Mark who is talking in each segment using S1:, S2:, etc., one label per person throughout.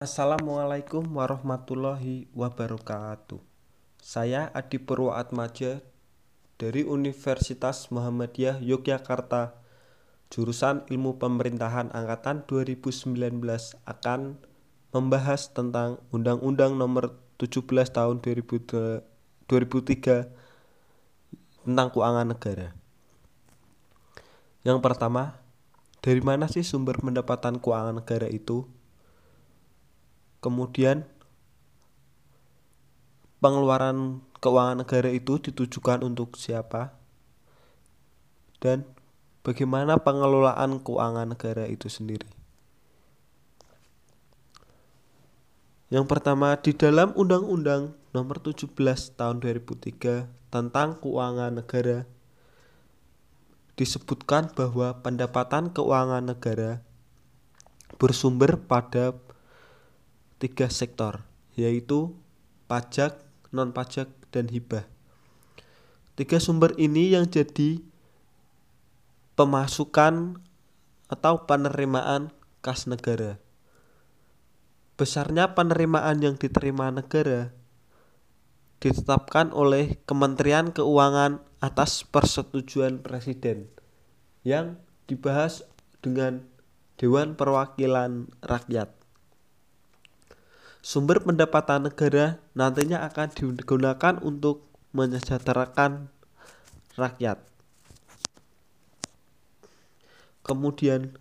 S1: Assalamualaikum warahmatullahi wabarakatuh. Saya Adi Purwoatmaja dari Universitas Muhammadiyah Yogyakarta, jurusan Ilmu Pemerintahan angkatan 2019 akan membahas tentang Undang-Undang Nomor 17 Tahun 2003 tentang keuangan negara. Yang pertama, dari mana sih sumber pendapatan keuangan negara itu? Kemudian pengeluaran keuangan negara itu ditujukan untuk siapa? Dan bagaimana pengelolaan keuangan negara itu sendiri? Yang pertama, di dalam Undang-Undang Nomor 17 Tahun 2003 tentang keuangan negara disebutkan bahwa pendapatan keuangan negara bersumber pada tiga sektor, yaitu pajak, non-pajak, dan hibah. Tiga sumber ini yang jadi pemasukan atau penerimaan kas negara. Besarnya penerimaan yang diterima negara ditetapkan oleh Kementerian Keuangan atas persetujuan Presiden yang dibahas dengan Dewan Perwakilan Rakyat. Sumber pendapatan negara nantinya akan digunakan untuk menyejahterakan rakyat. Kemudian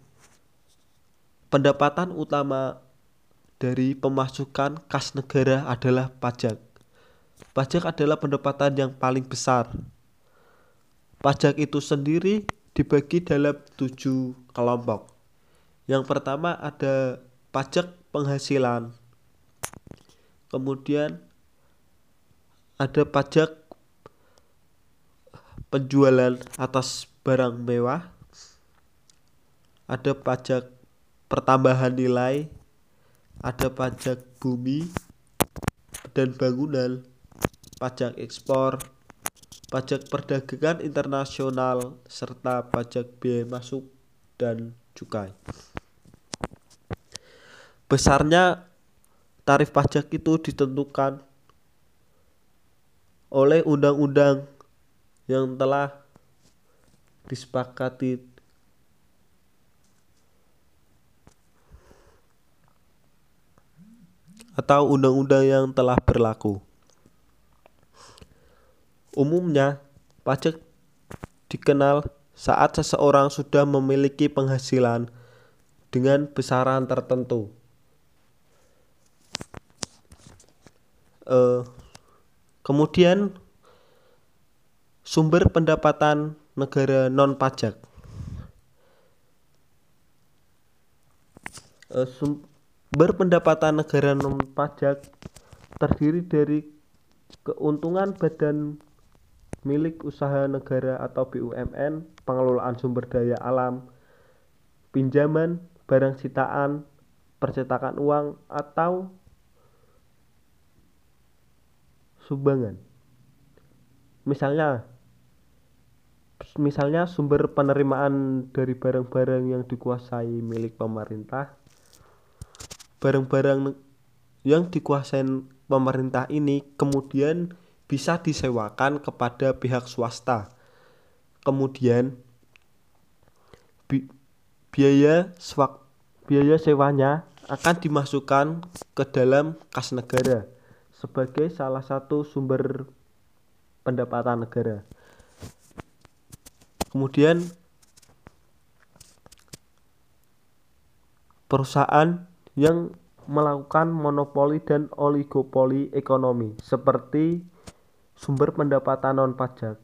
S1: pendapatan utama dari pemasukan kas negara adalah pajak. Pajak adalah pendapatan yang paling besar. Pajak itu sendiri dibagi dalam tujuh kelompok. Yang pertama ada pajak penghasilan, kemudian ada pajak penjualan atas barang mewah. Ada pajak pertambahan nilai. Ada pajak bumi dan bangunan. Pajak ekspor. Pajak perdagangan internasional serta pajak biaya masuk dan cukai. Besarnya tarif pajak itu ditentukan oleh undang-undang yang telah disepakati atau undang-undang yang telah berlaku. Umumnya, pajak dikenal saat seseorang sudah memiliki penghasilan dengan besaran tertentu. Uh, kemudian sumber pendapatan negara non pajak. Uh, sumber pendapatan negara non pajak terdiri dari keuntungan badan milik usaha negara atau BUMN, pengelolaan sumber daya alam, pinjaman, barang sitaan, percetakan uang atau sumbangan. Misalnya misalnya sumber penerimaan dari barang-barang yang dikuasai milik pemerintah. Barang-barang yang dikuasai pemerintah ini kemudian bisa disewakan kepada pihak swasta. Kemudian bi biaya swak biaya sewanya akan dimasukkan ke dalam kas negara sebagai salah satu sumber pendapatan negara. Kemudian perusahaan yang melakukan monopoli dan oligopoli ekonomi seperti sumber pendapatan non pajak.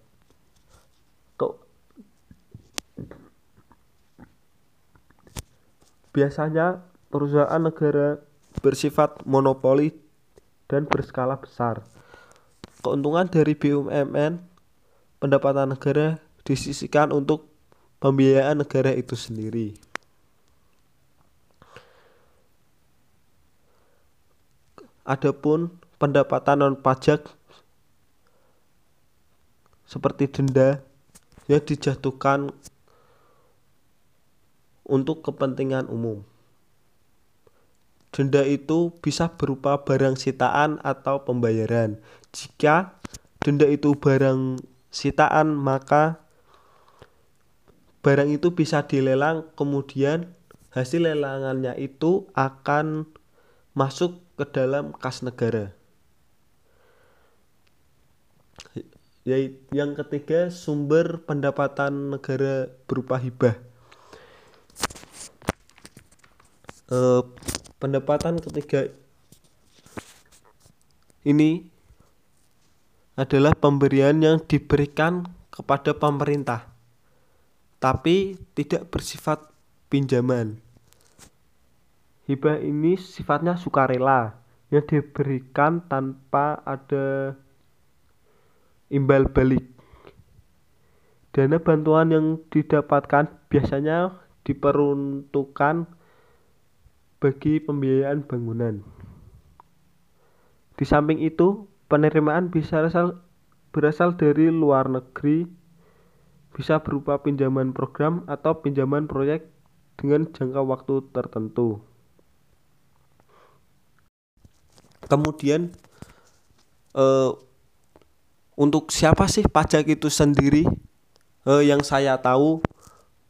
S1: Biasanya perusahaan negara bersifat monopoli dan berskala besar. Keuntungan dari BUMN pendapatan negara disisikan untuk pembiayaan negara itu sendiri. Adapun pendapatan non pajak seperti denda yang dijatuhkan untuk kepentingan umum. Denda itu bisa berupa barang sitaan atau pembayaran. Jika denda itu barang sitaan, maka barang itu bisa dilelang, kemudian hasil lelangannya itu akan masuk ke dalam kas negara. Yang ketiga, sumber pendapatan negara berupa hibah. E, pendapatan ketiga ini adalah pemberian yang diberikan kepada pemerintah, tapi tidak bersifat pinjaman. Hibah ini sifatnya sukarela yang diberikan tanpa ada imbal balik. Dana bantuan yang didapatkan biasanya diperuntukkan bagi pembiayaan bangunan. Di samping itu, penerimaan bisa berasal, berasal dari luar negeri, bisa berupa pinjaman program atau pinjaman proyek dengan jangka waktu tertentu. Kemudian, eh, untuk siapa sih pajak itu sendiri? Eh, yang saya tahu,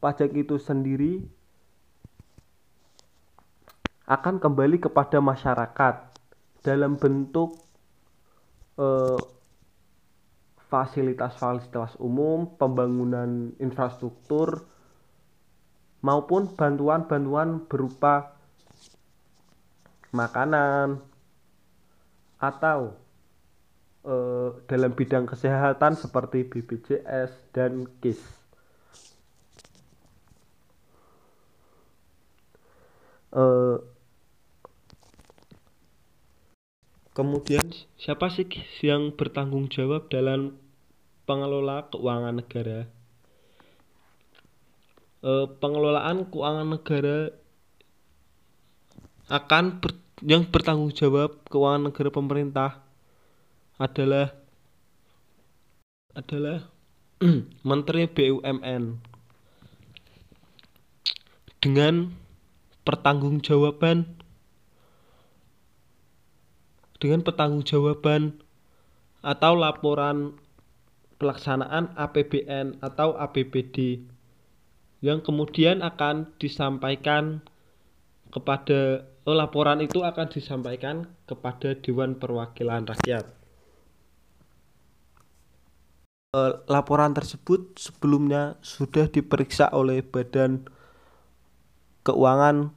S1: pajak itu sendiri akan kembali kepada masyarakat dalam bentuk eh, fasilitas-fasilitas umum, pembangunan infrastruktur, maupun bantuan-bantuan berupa makanan atau eh, dalam bidang kesehatan seperti BPJS dan KIS. Eh, kemudian siapa sih yang bertanggung jawab dalam pengelola keuangan negara? Eh, pengelolaan keuangan negara akan ber, yang bertanggung jawab keuangan negara pemerintah adalah adalah Menteri BUMN dengan pertanggungjawaban dengan pertanggungjawaban atau laporan pelaksanaan APBN atau APBD yang kemudian akan disampaikan kepada oh, laporan itu akan disampaikan kepada Dewan Perwakilan Rakyat. Eh, laporan tersebut sebelumnya sudah diperiksa oleh Badan Keuangan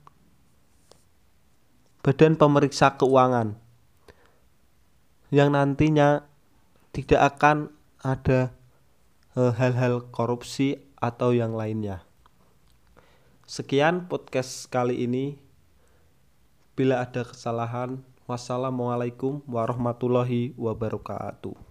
S1: Badan Pemeriksa Keuangan yang nantinya tidak akan ada eh, hal-hal korupsi atau yang lainnya. Sekian podcast kali ini. Bila ada kesalahan, wassalamualaikum warahmatullahi wabarakatuh.